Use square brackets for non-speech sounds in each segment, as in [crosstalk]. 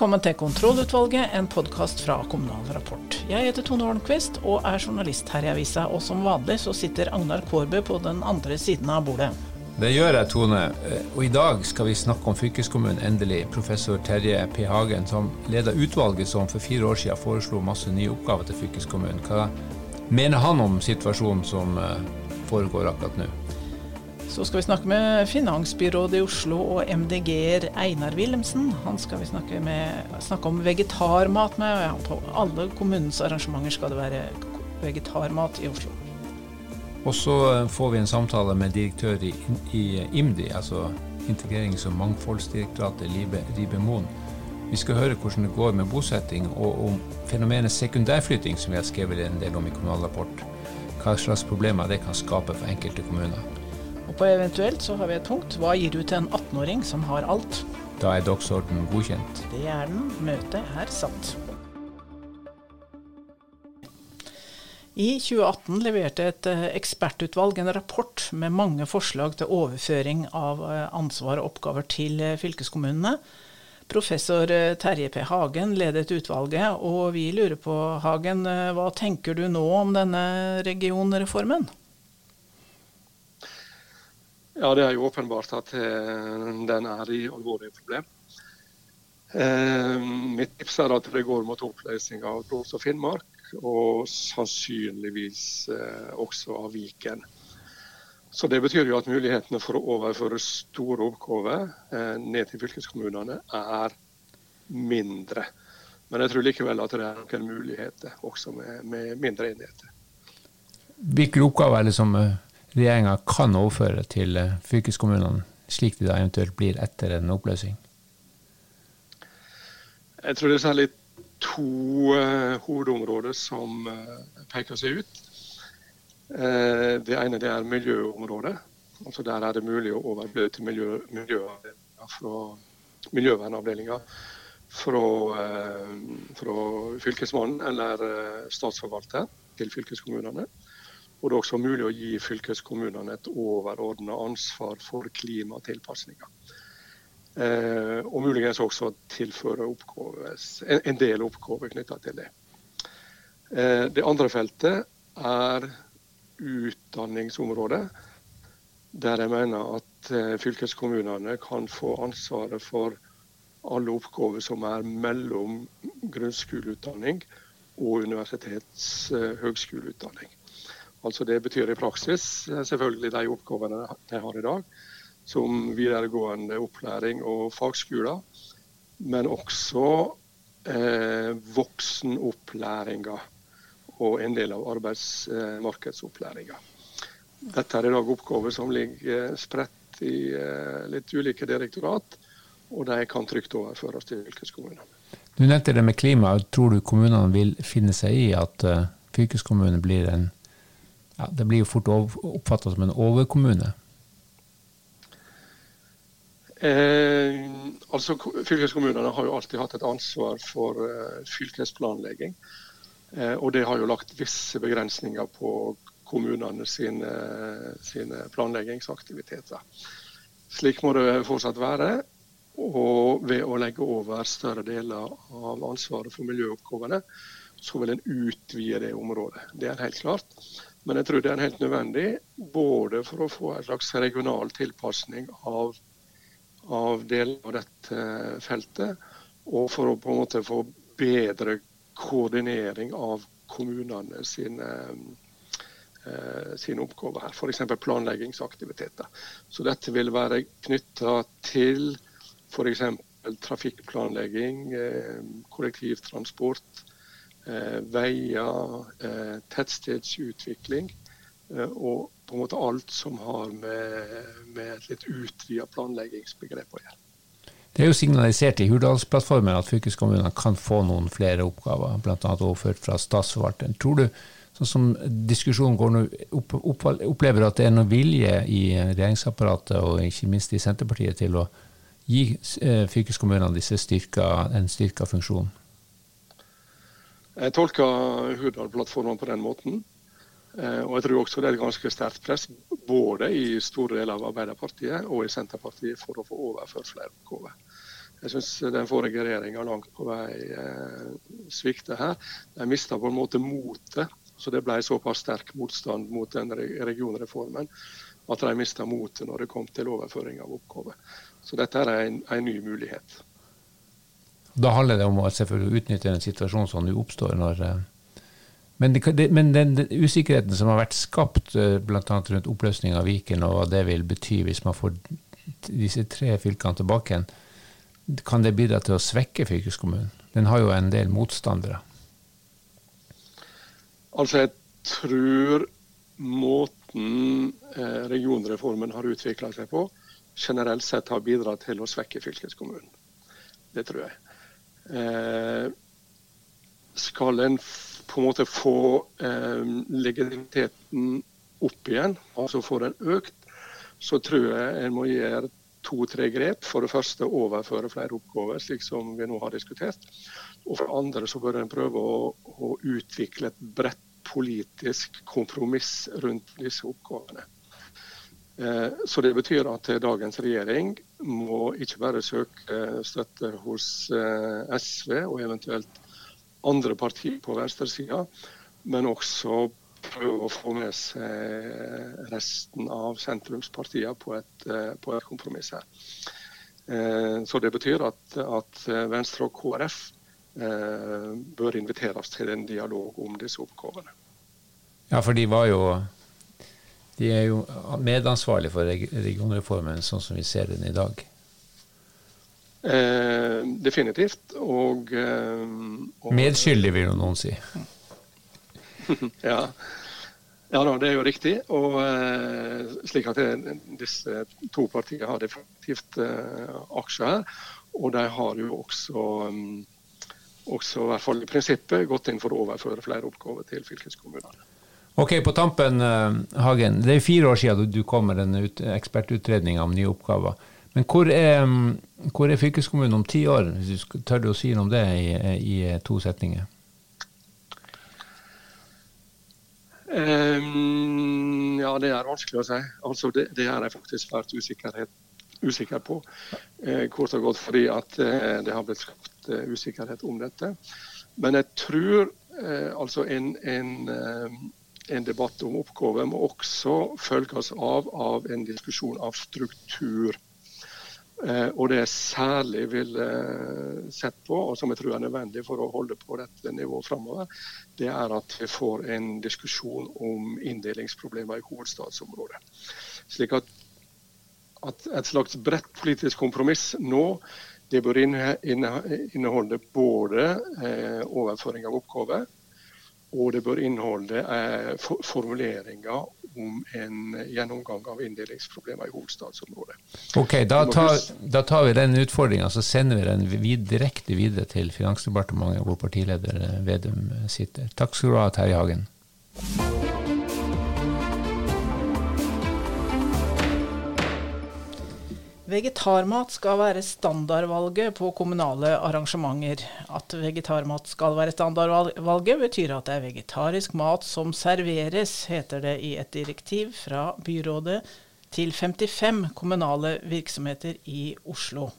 Velkommen til Kontrollutvalget, en podkast fra Kommunal Rapport. Jeg heter Tone Holmquist og er journalist her i avisa, og som vanlig så sitter Agnar Kårbø på den andre siden av bordet. Det gjør jeg, Tone. Og i dag skal vi snakke om fylkeskommunen, endelig. Professor Terje P. Hagen, som leder utvalget som for fire år siden foreslo masse nye oppgaver til fylkeskommunen. Hva mener han om situasjonen som eh, foregår akkurat nå? Så skal vi snakke med finansbyrådet i Oslo og MDG-er Einar Wilhelmsen. Han skal vi snakke, med, snakke om vegetarmat med. Ja, på alle kommunens arrangementer skal det være vegetarmat i Oslo. Og så eh, får vi en samtale med direktør i, i IMDi, altså Integrerings- og mangfoldsdirektoratet, Libe Ribe. Vi skal høre hvordan det går med bosetting, og om fenomenet sekundærflytting, som vi har skrevet en del om i Kommunal Rapport. Hva slags problemer det kan skape for enkelte kommuner. Og på eventuelt så har vi et punkt. Hva gir du til en 18-åring som har alt? Da er dagsorden godkjent. Det er den. Møtet er satt. I 2018 leverte et eh, ekspertutvalg en rapport med mange forslag til overføring av eh, ansvar og oppgaver til eh, fylkeskommunene. Professor Terje P. Hagen ledet utvalget, og vi lurer på, Hagen, hva tenker du nå om denne regionreformen? Ja, det er jo åpenbart at eh, den er i alvorlige problem. Eh, mitt tips er at det går mot oppløsning av Troms og Finnmark, og sannsynligvis eh, også av Viken. Så Det betyr jo at mulighetene for å overføre store oppgaver ned til fylkeskommunene er mindre. Men jeg tror likevel at det er noen muligheter også med, med mindre enheter. Hvilke oppgaver er det som regjeringa kan overføre til eh, fylkeskommunene, slik de da eventuelt blir etter en oppløsning? Jeg tror det er særlig to uh, hovedområder som uh, peker seg ut. Uh, det ene det er miljøområdet. Altså Der er det mulig å overføre til miljø, miljøvernavdelinga fra, fra fylkesmannen eller statsforvalter til fylkeskommunene. Og det er også mulig å gi fylkeskommunene et overordna ansvar for klimatilpasninger. Eh, og muligens også tilføre oppgaves, en, en, del oppgaver knytta til det. Eh, det andre feltet er utdanningsområdet. Der jeg mener at eh, fylkeskommunene kan få ansvaret for alle oppgaver som er mellom grunnskoleutdanning og universitets- eh, høgskoleutdanning. Altså Det betyr i praksis eh, selvfølgelig de oppgavene de har i dag, som videregående opplæring og fagskoler. Men også eh, voksenopplæringa og en del av arbeidsmarkedsopplæringa. Dette er i dag oppgaver som ligger spredt i eh, litt ulike direktorat, og de kan trygt overføres til fylkeskommunene. Du nevnte det med klima. Tror du kommunene vil finne seg i at uh, fylkeskommunen blir en ja, det blir jo fort oppfatta som en overkommune? Eh, altså Fylkeskommunene har jo alltid hatt et ansvar for eh, fylkesplanlegging. Eh, og det har jo lagt visse begrensninger på kommunene sine, sine, planleggingsaktiviteter. Slik må det fortsatt være. Og ved å legge over større deler av ansvaret for miljøoppgavene, så vil en utvide det området. Det er helt klart. Men jeg tror det er helt nødvendig både for å få en slags regional tilpasning av, av deler av dette feltet, og for å på en måte få bedre koordinering av kommunene sine, eh, sine oppgaver her. F.eks. planleggingsaktiviteter. Så dette vil være knytta til f.eks. trafikkplanlegging, eh, kollektivtransport, veier, eh, tettstedsutvikling eh, og på en måte alt som har med, med et litt utvida planleggingsbegrep å gjøre. Det er jo signalisert i Hurdalsplattformen at fylkeskommunene kan få noen flere oppgaver, bl.a. overført fra statsforvalteren. Tror du, sånn som diskusjonen går nå, opplever at det er noe vilje i regjeringsapparatet og ikke minst i Senterpartiet til å gi fylkeskommunene disse styrka, en styrka funksjon? Jeg tolker Hurdal-plattformen på den måten. Eh, og jeg tror også det er et ganske sterkt press både i store deler av Arbeiderpartiet og i Senterpartiet for å få overført flere oppgaver. Jeg syns den forrige regjeringa langt på vei eh, svikter her. De mista på en måte motet. Så det ble såpass sterk motstand mot den regionreformen at de mista motet når det kom til overføring av oppgaver. Så dette er en, en ny mulighet. Da handler det om å selvfølgelig utnytte en situasjon som nå oppstår når eh, men, det, men den, den, usikkerheten som har vært skapt eh, bl.a. rundt oppløsning av Viken, og hva det vil bety hvis man får disse tre fylkene tilbake igjen, kan det bidra til å svekke fylkeskommunen? Den har jo en del motstandere. Altså, jeg tror måten eh, regionreformen har utvikla seg på, generelt sett har bidratt til å svekke fylkeskommunen. Det tror jeg. Eh, skal en på en måte få eh, legitimiteten opp igjen, altså få den økt, så tror jeg en må gjøre to-tre grep. For det første overføre flere oppgaver, slik som vi nå har diskutert. Og for det andre så bør en prøve å, å utvikle et bredt politisk kompromiss rundt disse oppgavene. Eh, så Det betyr at dagens regjering må ikke bare søke støtte hos eh, SV og eventuelt andre partier på venstresida, men også prøve å få med seg resten av sentrumspartiene på eh, på et kompromiss her. Eh, så det betyr at, at Venstre og KrF eh, bør inviteres til en dialog om disse oppgavene. Ja, for de var jo de er jo medansvarlige for regionreformen sånn som vi ser den i dag. Eh, definitivt. Og, eh, og Medskyldig, vil jo noen si. [laughs] ja. ja da, det er jo riktig. Og eh, slik at det, disse to partiene har definitivt eh, aksjer her. Og de har jo også, um, også, i hvert fall i prinsippet, gått inn for å overføre flere oppgaver til fylkeskommunene. Ok, På tampen, uh, Hagen. Det er fire år siden du kom med den ekspertutredninga om nye oppgaver. Men hvor er, hvor er, fylkeskommunen om ti år, hvis du tør å si noe om det i, i to setninger? Um, ja, det er vanskelig å si. Altså, det, det er jeg faktisk vært usikker på. Eh, kort og godt fordi at eh, det har blitt skapt eh, usikkerhet om dette. Men jeg tror eh, altså en, en, eh, en, debatt om oppgaver må også følges av av en diskusjon av struktur. Eh, og det jeg særlig vil eh, sett på, og som jeg tror er nødvendig for å holde på dette nivået framover, det er at vi får en diskusjon om inndelingsproblemer i hovedstadsområdet. Slik at, at et slags bredt politisk kompromiss nå det bør inneholde både eh, overføring av oppgaver, og det bør inneholde formuleringer om en gjennomgang av inndelingsproblemer i hovedstadsområdet. Ok, Da tar, da tar vi den utfordringa så sender vi den vid, direkte videre til Finansdepartementet, hvor partileder Vedum sitter. Takk skal du ha, Terje Hagen. Vegetarmat skal være standardvalget på kommunale arrangementer. At vegetarmat skal være standardvalget, betyr at det er vegetarisk mat som serveres, heter det i et direktiv fra byrådet til 55 kommunale virksomheter i Oslo.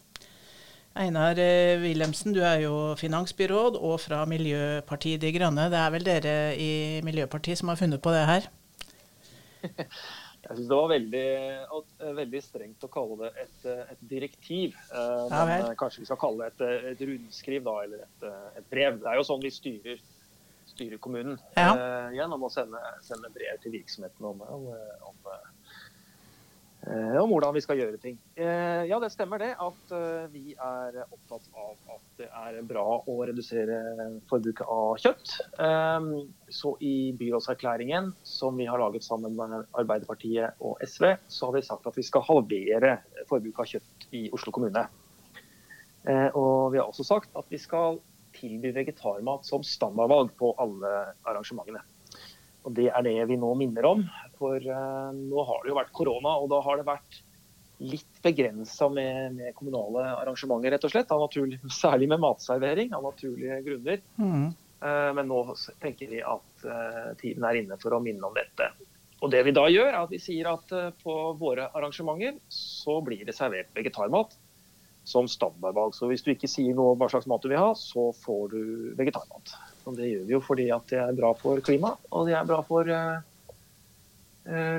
Einar eh, Wilhelmsen, du er jo finansbyråd og fra Miljøpartiet De Grønne. Det er vel dere i Miljøpartiet som har funnet på det her? [laughs] Jeg syns det var veldig, eh, veldig, strengt å kalle det et, eh, et direktiv. Eh, ja, men kanskje vi skal kalle det et, et rundskriv da, eller et, et, brev. Det er jo sånn vi styrer, styrer kommunen ja. gjennom å sende, sende, brev til virksomheten om, om, om om hvordan vi skal gjøre ting. Eh, ja, det stemmer det at eh, vi er opptatt av at det er bra å redusere forbruket av kjøtt. Så i byrådserklæringen som vi har laget sammen med Arbeiderpartiet og SV, så har vi sagt at vi skal halvere forbruket av kjøtt i Oslo kommune. Og vi har også sagt at vi skal tilby vegetarmat som standardvalg på alle arrangementene. Og Det er det vi nå minner om. For uh, nå har det jo vært korona, og da har det vært litt begrensa med, med, kommunale arrangementer, rett og slett. Naturlig, [laughs] særlig med matservering, av naturlige grunner. Mm. Uh, men nå tenker vi at uh, tiden er inne for å minne om dette. Og det vi da gjør, er at vi sier at på våre arrangementer så blir det servert vegetarmat. Som standardvalg. Så hvis du ikke sier noe om hva slags mat du vil ha, så får du vegetarmat. Og det gjør vi jo fordi at det er bra for klimaet, og det er bra for,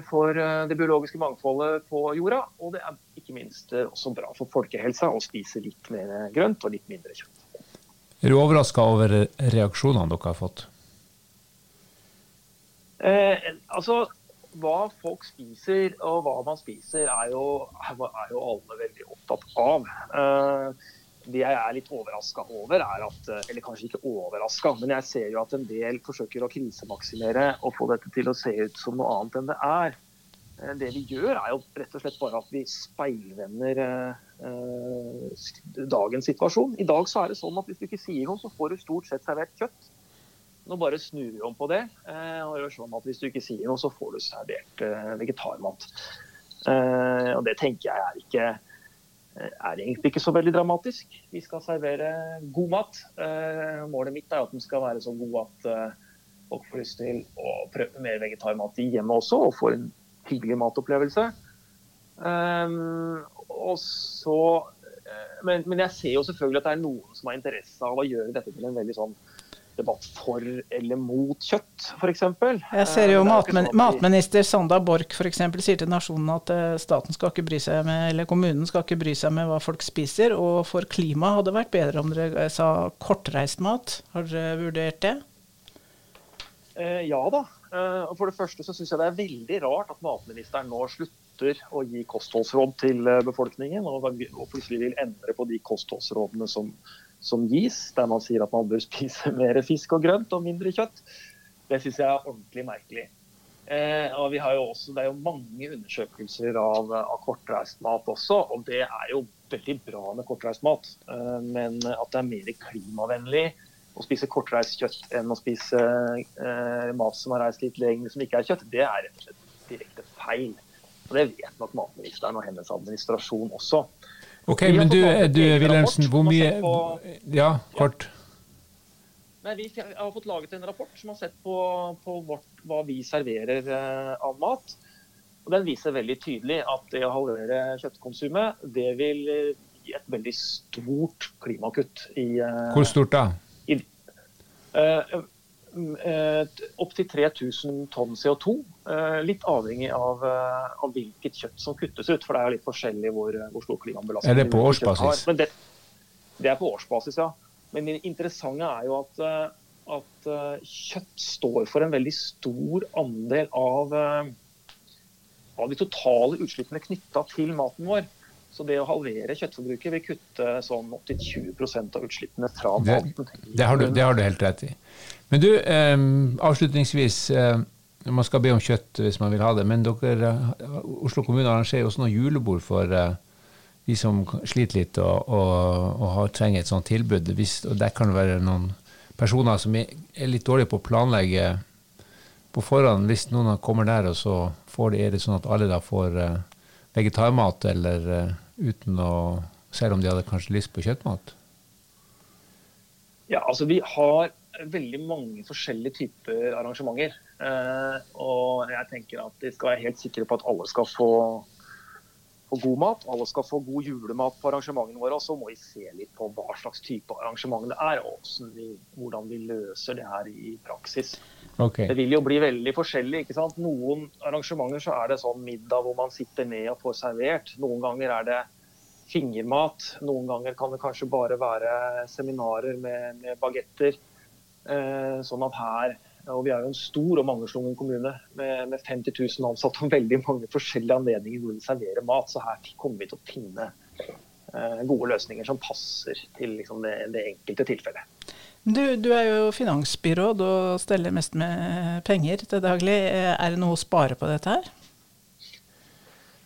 for det biologiske mangfoldet på jorda. Og det er ikke minst også bra for folkehelsa å spise litt mer grønt og litt mindre kjøtt. Er du overraska over reaksjonene dere har fått? Eh, altså, hva folk spiser og hva man spiser, er jo, er jo alle veldig opptatt av. Eh, det jeg er litt overraska over, er at Eller kanskje ikke overraska, men jeg ser jo at en del forsøker å krisemaksimere og få dette til å se ut som noe annet enn det er. Eh, det vi gjør, er jo rett og slett bare at vi speilvender eh, dagens situasjon. I dag så er det sånn at hvis du ikke sier noe, så får du stort sett servert kjøtt. Nå bare snur vi om på det eh, og gjør sånn at hvis du ikke sier noe, så får du servert eh, vegetarmat. Eh, og det tenker jeg er ikke er egentlig ikke så veldig dramatisk. Vi skal servere god mat. Målet mitt er at den skal være så god at folk får lyst til å prøve mer vegetarmat i hjemmet også, og få en hyggelig matopplevelse. Og så, men, men jeg ser jo selvfølgelig at det er noen som har interesse av å gjøre dette til en veldig sånn debatt for eller mot kjøtt, f.eks. Jeg ser jo eh, matmen sånn matminister Sanda Borch f.eks. sier til Nasjonen at eh, staten skal ikke bry seg med, eller kommunen skal ikke bry seg med hva folk spiser. Og for klimaet hadde det vært bedre om dere eh, sa kortreist mat. Har dere vurdert det? Eh, ja da. Eh, for det første så syns jeg det er veldig rart at matministeren nå slutter å gi kostholdsråd til befolkningen, og, og plutselig vil endre på de kostholdsrådene som som gis, der man sier at man bør spise [laughs] mer fisk og grønt og mindre kjøtt. Det syns jeg er ordentlig merkelig. Eh, og vi har jo også, Det er jo mange undersøkelser av, av kortreist mat også, og det er jo veldig bra med kortreist mat. Eh, men at det er mer klimavennlig å spise kortreist kjøtt enn å spise eh, mat som har reist litt lenger som ikke er kjøtt, det er rett og slett direkte feil. Og Det vet nok matministeren og hennes administrasjon også. Ok, men du, du Wilhelmsen, hvor mye Ja, kort. Nei, Vi har fått laget en rapport som har sett på, på vårt, hva vi serverer uh, av mat. Og Den viser veldig tydelig at det å halvere kjøttkonsumet det vil eh, gi et veldig stort klimakutt. I, Hvor stort da? I, uh, Opptil 3000 tonn CO2. Eh, litt avhengig av, eh, av, hvilket kjøtt som kuttes ut. For det er jo litt forskjellig hvor, hvor stor klimabelastning Er det på årsbasis? Det, det, er på årsbasis, ja. Men det interessante er jo at, eh, at kjøtt står for en veldig stor andel av, av de totale utslippene knytta til maten vår. Så det å halvere kjøttforbruket vil kutte sånn opptil 20% av utslippene fra maten. Det, det, har du, det, har du, helt rett i. Men du, eh, avslutningsvis. Eh, man skal be om kjøtt hvis man vil ha det, men dere, eh, Oslo kommune arrangerer også noen julebord for eh, de som sliter litt og, og, og har, trenger et sånt tilbud. Hvis, og Der kan det være noen personer som er, er litt dårlige på å planlegge på forhånd. Hvis noen kommer der, og så får de, er det sånn at alle da får uh, vegetarmat eller uh, uten å Selv om de hadde kanskje lyst på kjøttmat? Ja, altså vi har veldig mange forskjellige typer arrangementer. Uh, og jeg tenker at de skal være helt sikre på at alle skal få, få, god mat. Alle skal få god julemat på arrangementene våre. Og så må vi se litt på hva slags type arrangement det er, og vi, hvordan vi løser det her i praksis. Okay. Det vil jo bli veldig forskjellig. ikke sant? Noen arrangementer så er det sånn middag hvor man sitter ned og får servert. Noen ganger er det fingermat. Noen ganger kan det kanskje bare være seminarer med, med bagetter. Eh, sånn at her, og Vi er jo en stor og mangeslungen kommune med, med 50 000 ansatte og veldig mange forskjellige anledninger hvor vi serverer mat. Så her kommer vi til å finne eh, gode løsninger som passer til liksom, det, det enkelte tilfellet. Du, du, er jo finansbyråd og steller mest med penger til daglig. Er det noe å spare på dette her?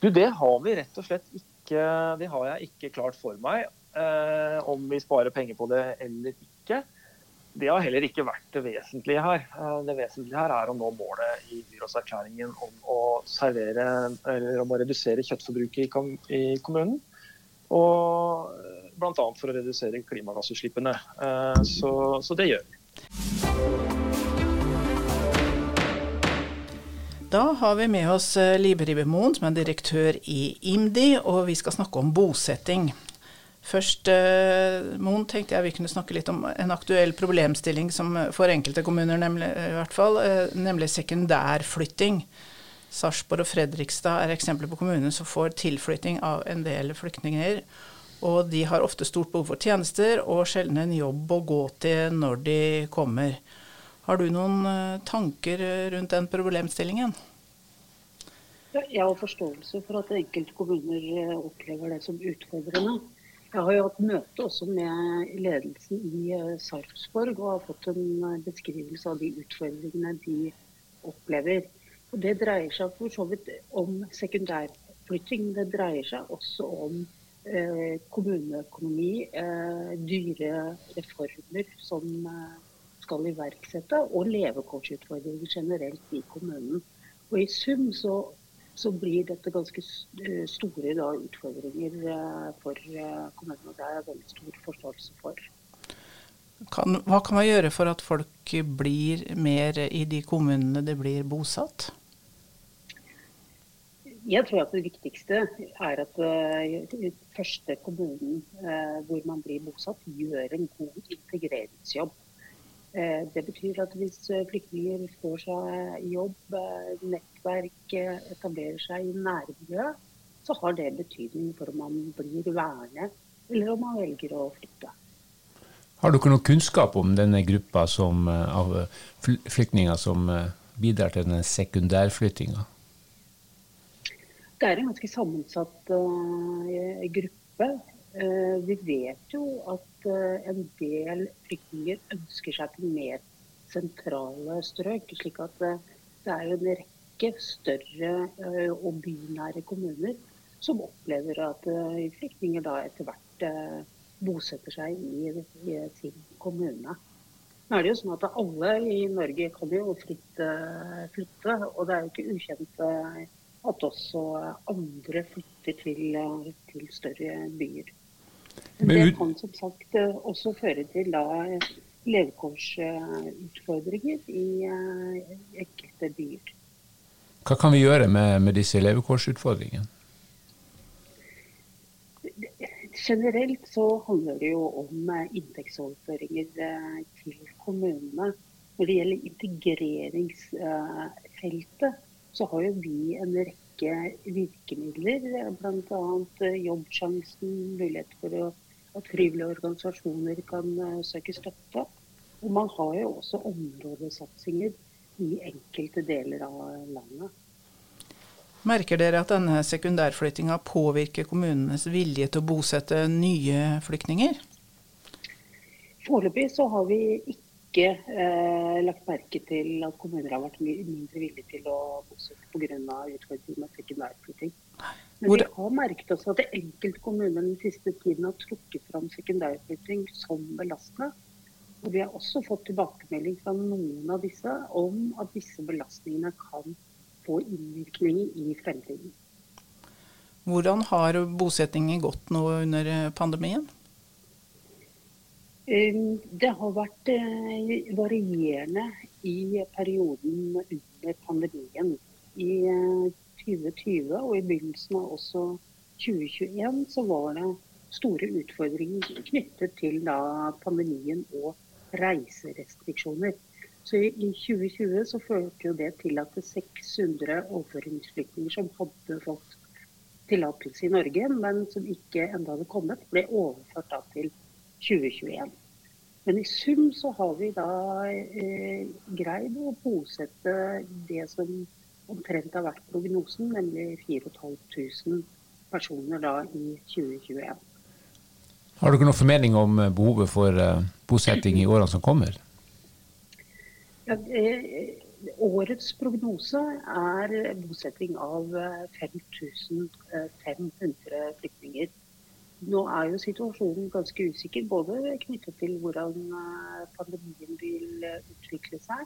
Du, det har vi rett og slett ikke. Det har jeg ikke klart for meg. Eh, om vi sparer penger på det eller ikke. Det har heller ikke vært det vesentlige her. Eh, det vesentlige her er å nå målet i byrådserklæringen om å servere, om å redusere kjøttforbruket i, i kommunen. Og bl.a. for å redusere klimagassutslippene. Eh, så, så det gjør vi. Da har vi med oss eh, Libe Ribbemoen, som er direktør i IMDi, og vi skal snakke om bosetting. Først, eh, Mon, tenkte jeg vi kunne snakke litt om en aktuell problemstilling som for enkelte kommuner, nemlig, i hvert fall, eh, nemlig sekundærflytting. Sarpsborg og Fredrikstad er eksempler på kommuner som får tilflytting av en del flyktninger. Og de har ofte stort behov for tjenester og sjelden en jobb å gå til når de kommer. Har du noen eh, tanker rundt den problemstillingen? Jeg har forståelse for at enkelte kommuner opplever det som utfordrende. Jeg har jo hatt møte også med ledelsen i eh, Sarpsborg og har fått en eh, beskrivelse av de utfordringene de opplever. Og det dreier seg for så vidt om sekundærflytting. Det dreier seg også om eh, kommuneøkonomi, eh, dyre reformer som eh, skal iverksette, og levekårsutfordringer generelt i kommunen. Og I sum så så blir dette ganske eh, store da, utfordringer eh, for eh, kommunene. Det er jeg veldig stor forståelse for. Kan, hva kan man gjøre for at folk blir mer i de kommunene det blir bosatt? Jeg tror at det viktigste er at uh, første kommunen uh, hvor man blir bosatt, gjør en god integreringsjobb. Uh, det betyr at hvis flyktninger får seg jobb, nettverk etablerer seg i nærmiljøet, så har det betydning for om man blir værende eller om man velger å flytte. Har dere noe kunnskap om denne gruppa som, eh, av flyktninger som eh, bidrar til denne sekundærflyttinga? Det er en ganske sammensatt uh, gruppe. Uh, vi vet jo at uh, en del flyktninger ønsker seg til mer sentrale strøk. slik at det er jo en rekke større eh, og bynære kommuner som opplever at eh, flyktninger da etter hvert eh, bosetter seg i, sin kommune. Nå er det jo sånn at Alle i Norge kan jo fritt flytte, og det er jo ikke ukjent at også andre flytter til, til større byer. Men det kan som sagt også føre til da levekårsutfordringer i enkelte byer. Hva kan vi gjøre med, med disse levekårsutfordringene? Generelt så handler det jo om eh, inntektsoverføringer eh, til kommunene. Når det gjelder integreringsfeltet, så har jo vi en rekke virkemidler. Bl.a. Eh, Jobbsjansen, mulighet for at frivillige organisasjoner kan søke støtte. Og man har jo også områdesatsinger i enkelte deler av landet. Merker dere at denne sekundærflyttinga påvirker kommunenes vilje til å bosette nye flyktninger? Foreløpig så har vi ikke eh, lagt merke til at kommuner har vært mindre villige til å bosette pga. utfordringer med sekundærflytting. Men vi har merket oss at enkelte kommuner den siste tiden har trukket fram sekundærflytting som belastende. Og vi har også fått tilbakemelding fra noen av disse om at disse belastningene kan få innvirkning i fremtiden. Hvordan har bosettingen gått nå under pandemien? Um, det har vært eh, varierende i perioden under pandemien. I 2020 eh, og i begynnelsen av også 2021 så var det store utfordringer knyttet til pandemien og reiserestriksjoner. Så I 2020 så førte jo det til at det 600 overføringsflyktninger som hadde fått tillatelse i Norge, men som ikke enda hadde kommet, ble overført da til 2021. Men i sum så har vi da eh, greid å bosette det som omtrent har vært prognosen, nemlig 4500 personer da i 2021. Har dere noen formening om eh, behovet for uh, bosetting i årene som kommer? Ja, eh, årets prognose er bosetting av 5500 flyktninger. Nå er jo situasjonen ganske usikker, både knyttet til hvordan pandemien vil utvikle seg,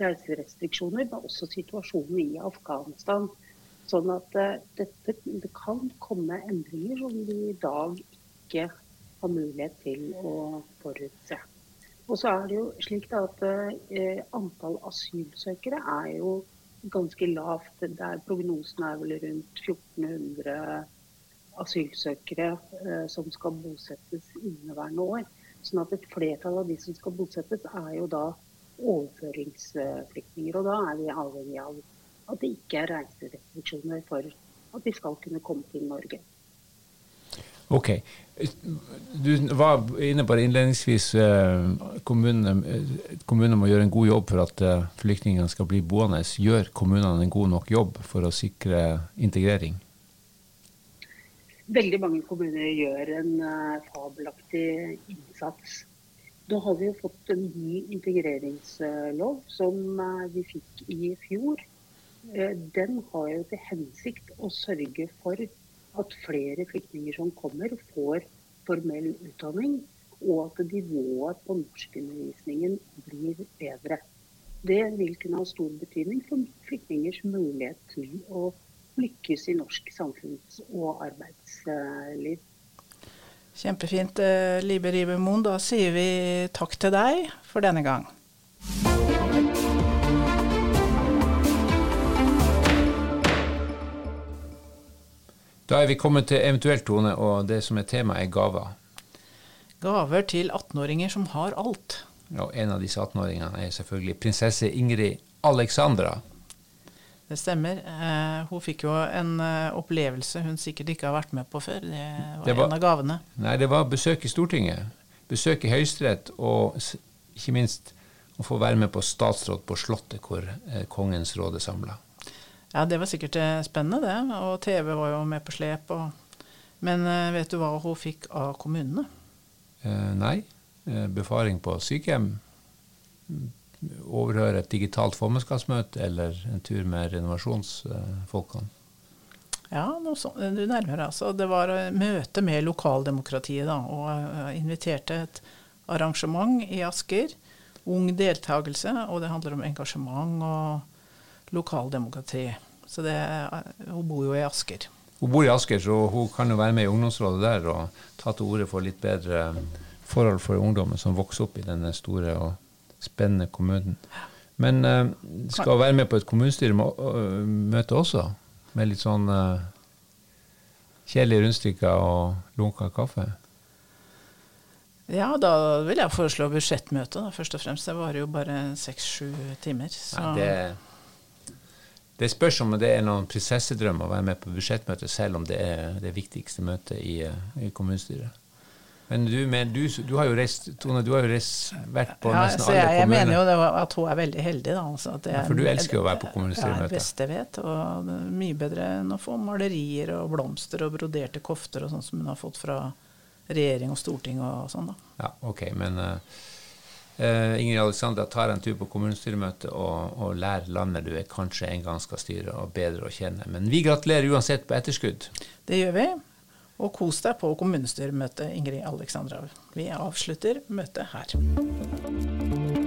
reiserestriksjoner, men også situasjonen i Afghanistan. Sånn at dette, det kan komme endringer som vi i dag ikke har mulighet til å forutse. Og så er det jo slik at eh, Antall asylsøkere er jo ganske lavt. Der prognosen er vel rundt 1400 asylsøkere eh, som skal bosettes inneværende år. Sånn at et flertall av de som skal bosettes, er jo da overføringsflyktninger. Og da er vi avhengig av at det ikke er reiserestriksjoner for at de skal kunne komme til Norge. Ok. Du var inne på det innledningsvis. Kommunene, kommunene må gjøre en god jobb for at eh, flyktningene skal bli boende. Gjør kommunene en god nok jobb for å sikre integrering? Veldig mange kommuner gjør en uh, fabelaktig innsats. Da har vi jo fått en ny integreringslov som uh, vi fikk i fjor. Uh, den har jo til hensikt å sørge for at flere flyktninger som kommer, får formell utdanning, og at nivået på norskundervisningen blir bedre. Det vil kunne ha stor betydning for flyktningers mulighet til å lykkes i norsk samfunns- og arbeidsliv. Kjempefint, eh, Libe Ribemoen. Da sier vi takk til deg for denne gang. Da er vi kommet til eventuelt, Tone, og det som er temaet er gaver. Gaver til 18-åringer som har alt. Og en av disse 18-åringene er selvfølgelig prinsesse Ingrid Alexandra. Det stemmer. Eh, hun fikk jo en eh, opplevelse hun sikkert ikke har vært med på før. Det var, det var en av gavene. Nei, det var besøk i Stortinget. Besøk i Høyesterett, og ikke minst å få være med på statsråd på Slottet, hvor eh, Kongens råd er samla. Ja, det var sikkert spennende, det. Og TV var jo med på slep. Og... Men vet du hva hun fikk av kommunene? Eh, nei. befaring på sykehjem overhøre et digitalt formannskapsmøte eller en tur med renovasjonsfolkene? Ja, sånt, du nærmer deg. Altså. Det var møte med lokaldemokratiet, da. Og jeg inviterte et arrangement i Asker. Ung deltakelse, og det handler om engasjement og lokaldemokrati. Så det, hun bor jo i Asker. Hun bor i Asker, så hun kan jo være med i ungdomsrådet der og ta til orde for litt bedre forhold for ungdommen som vokser opp i denne store og spennende kommunen. Men uh, skal være med på et kommunestyremøte også, med litt sånn uh, kjedelige rundstykker og lunka kaffe? Ja, da vil jeg foreslå budsjettmøte, da, først og fremst. Det varer jo bare seks-sju timer. Nei, det, det, spørs om det er noen prinsessedrøm å være med på budsjettmøte, selv om det er det viktigste møtet i, i kommunestyret. Men du, men du, du, har jo reist, Tone, du har jo reist, vært på ja, nesten alle jeg, jeg mener jo at hun er veldig heldig. Da, altså ja, for du elsker jo å være på kommunestyremøte? Det er det beste jeg vet. Og mye bedre enn å få malerier og blomster og broderte kofter og sånn som hun har fått fra regjering og storting og sånn. da. Ja, ok, men uh, Ingrid Alexandra tar en tur på kommunestyremøtet og, og lærer landet du er kanskje en gang skal styre, og bedre å kjenne. Men vi gratulerer uansett på etterskudd. Det gjør vi. Og kos deg på kommunestyremøtet, Ingrid Alexandra. Vi avslutter møtet her.